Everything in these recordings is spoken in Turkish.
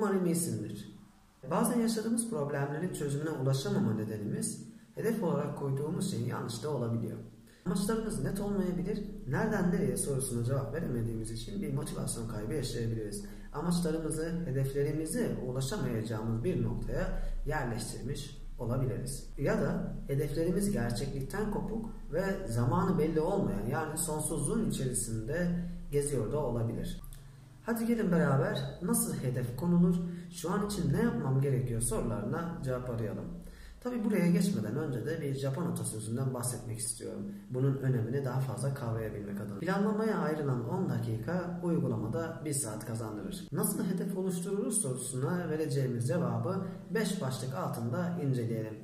Umarım iyisindir. Bazen yaşadığımız problemlerin çözümüne ulaşamama nedenimiz hedef olarak koyduğumuz şeyin yanlış da olabiliyor. Amaçlarımız net olmayabilir, nereden nereye sorusuna cevap veremediğimiz için bir motivasyon kaybı yaşayabiliriz. Amaçlarımızı, hedeflerimizi ulaşamayacağımız bir noktaya yerleştirmiş olabiliriz. Ya da hedeflerimiz gerçeklikten kopuk ve zamanı belli olmayan yani sonsuzluğun içerisinde geziyor da olabilir. Hadi gelin beraber nasıl hedef konulur, şu an için ne yapmam gerekiyor sorularına cevap arayalım. Tabi buraya geçmeden önce de bir Japon atasözünden bahsetmek istiyorum. Bunun önemini daha fazla kavrayabilmek adına. Planlamaya ayrılan 10 dakika uygulamada 1 saat kazandırır. Nasıl hedef oluştururuz sorusuna vereceğimiz cevabı 5 başlık altında inceleyelim.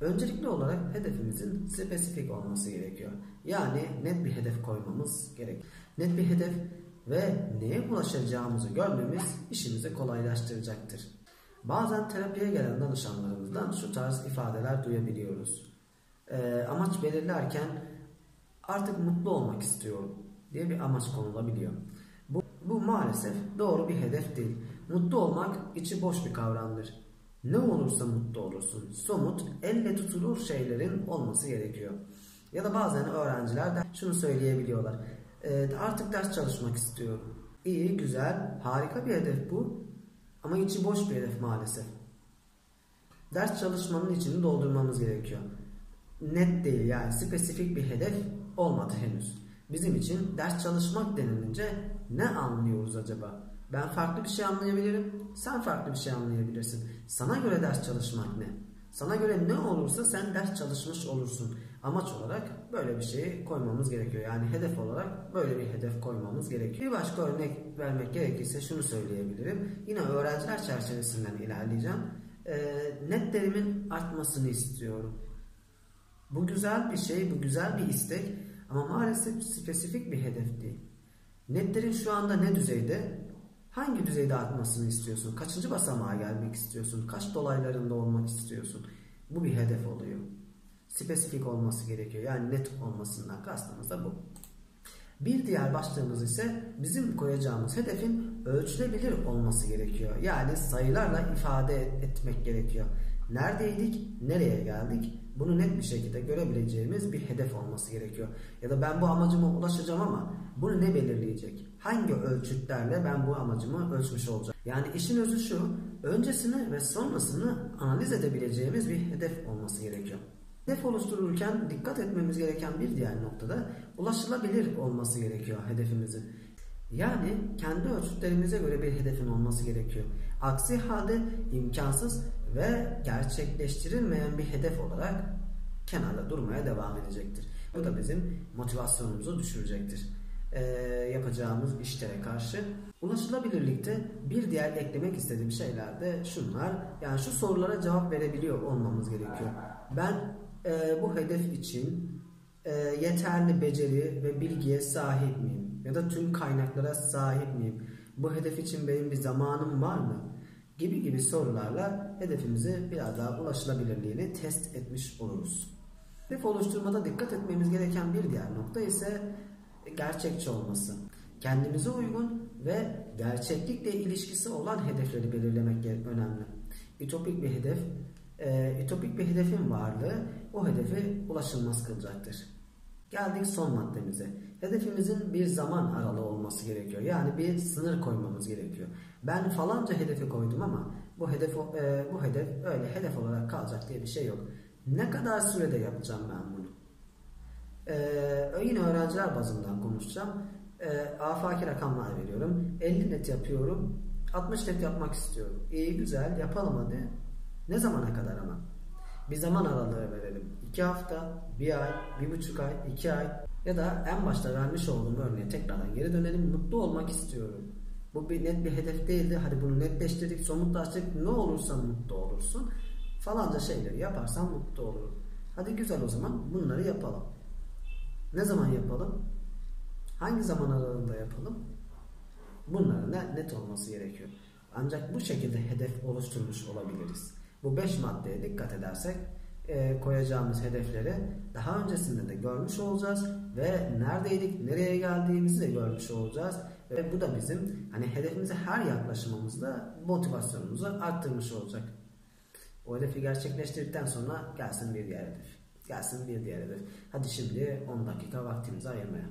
Öncelikli olarak hedefimizin spesifik olması gerekiyor. Yani net bir hedef koymamız gerek. Net bir hedef ve neye ulaşacağımızı görmemiz işimizi kolaylaştıracaktır. Bazen terapiye gelen danışanlarımızdan şu tarz ifadeler duyabiliyoruz. E, amaç belirlerken artık mutlu olmak istiyorum diye bir amaç konulabiliyor. Bu, bu maalesef doğru bir hedef değil. Mutlu olmak içi boş bir kavramdır. Ne olursa mutlu olursun. Somut, elle tutulur şeylerin olması gerekiyor. Ya da bazen öğrenciler de şunu söyleyebiliyorlar. E, artık ders çalışmak istiyorum. İyi, güzel, harika bir hedef bu. Ama içi boş bir hedef maalesef. Ders çalışmanın içini doldurmamız gerekiyor. Net değil yani spesifik bir hedef olmadı henüz. Bizim için ders çalışmak denilince ne anlıyoruz acaba? Ben farklı bir şey anlayabilirim, sen farklı bir şey anlayabilirsin. Sana göre ders çalışmak ne? Sana göre ne olursa sen ders çalışmış olursun. Amaç olarak böyle bir şeyi koymamız gerekiyor. Yani hedef olarak böyle bir hedef koymamız gerekiyor. Bir başka örnek vermek gerekirse şunu söyleyebilirim. Yine öğrenciler çerçevesinden ilerleyeceğim. E, netlerimin artmasını istiyorum. Bu güzel bir şey, bu güzel bir istek ama maalesef spesifik bir hedef değil. Netlerin şu anda ne düzeyde? Hangi düzeyde artmasını istiyorsun? Kaçıncı basamağa gelmek istiyorsun? Kaç dolaylarında olmak istiyorsun? Bu bir hedef oluyor. Spesifik olması gerekiyor. Yani net olmasından kastımız da bu. Bir diğer başlığımız ise bizim koyacağımız hedefin ölçülebilir olması gerekiyor. Yani sayılarla ifade etmek gerekiyor. Neredeydik, nereye geldik? Bunu net bir şekilde görebileceğimiz bir hedef olması gerekiyor. Ya da ben bu amacıma ulaşacağım ama bunu ne belirleyecek? Hangi ölçütlerle ben bu amacımı ölçmüş olacağım? Yani işin özü şu, öncesini ve sonrasını analiz edebileceğimiz bir hedef olması gerekiyor. Hedef oluştururken dikkat etmemiz gereken bir diğer noktada ulaşılabilir olması gerekiyor hedefimizin. Yani kendi ölçütlerimize göre bir hedefin olması gerekiyor. Aksi halde imkansız ve gerçekleştirilmeyen bir hedef olarak kenarda durmaya devam edecektir. Bu da bizim motivasyonumuzu düşürecektir. Ee, yapacağımız işlere karşı. Ulaşılabilirlikte bir diğer eklemek istediğim şeyler de şunlar. Yani şu sorulara cevap verebiliyor olmamız gerekiyor. Ben e, bu hedef için e, yeterli beceri ve bilgiye sahip miyim? Ya da tüm kaynaklara sahip miyim? Bu hedef için benim bir zamanım var mı? Gibi gibi sorularla hedefimizi biraz daha ulaşılabilirliğini test etmiş oluruz. Hedef oluşturmada dikkat etmemiz gereken bir diğer nokta ise gerçekçi olması. Kendimize uygun ve gerçeklikle ilişkisi olan hedefleri belirlemek önemli. Ütopik bir hedef, e, ütopik bir hedefin varlığı o hedefe ulaşılmaz kılacaktır. Geldik son maddemize. Hedefimizin bir zaman aralığı olması gerekiyor. Yani bir sınır koymamız gerekiyor. Ben falanca hedefi koydum ama bu hedef e, bu hedef öyle hedef olarak kalacak diye bir şey yok. Ne kadar sürede yapacağım ben bunu? Ee, yine öğrenciler bazından konuşacağım. Ee, afaki rakamlar veriyorum. 50 net yapıyorum. 60 net yapmak istiyorum. İyi güzel yapalım hadi. Ne zamana kadar ama? Bir zaman aralığı verelim. 2 hafta, 1 ay, 1,5 ay, 2 ay ya da en başta vermiş olduğum örneğe tekrardan geri dönelim. Mutlu olmak istiyorum. Bu bir net bir hedef değildi. Hadi bunu netleştirdik, somutlaştırdık. Ne olursa mutlu olursun. Falanca şeyleri yaparsan mutlu olurum. Hadi güzel o zaman bunları yapalım. Ne zaman yapalım? Hangi zaman aralığında yapalım? Bunların net olması gerekiyor. Ancak bu şekilde hedef oluşturmuş olabiliriz. Bu 5 maddeye dikkat edersek e, koyacağımız hedefleri daha öncesinde de görmüş olacağız ve neredeydik, nereye geldiğimizi de görmüş olacağız Ve bu da bizim hani hedefimize her yaklaşımımızda motivasyonumuzu arttırmış olacak. O hedefi gerçekleştirdikten sonra gelsin bir diğer hedef. Gelsin bir diğer hedef. Hadi şimdi 10 dakika vaktimizi ayırmaya.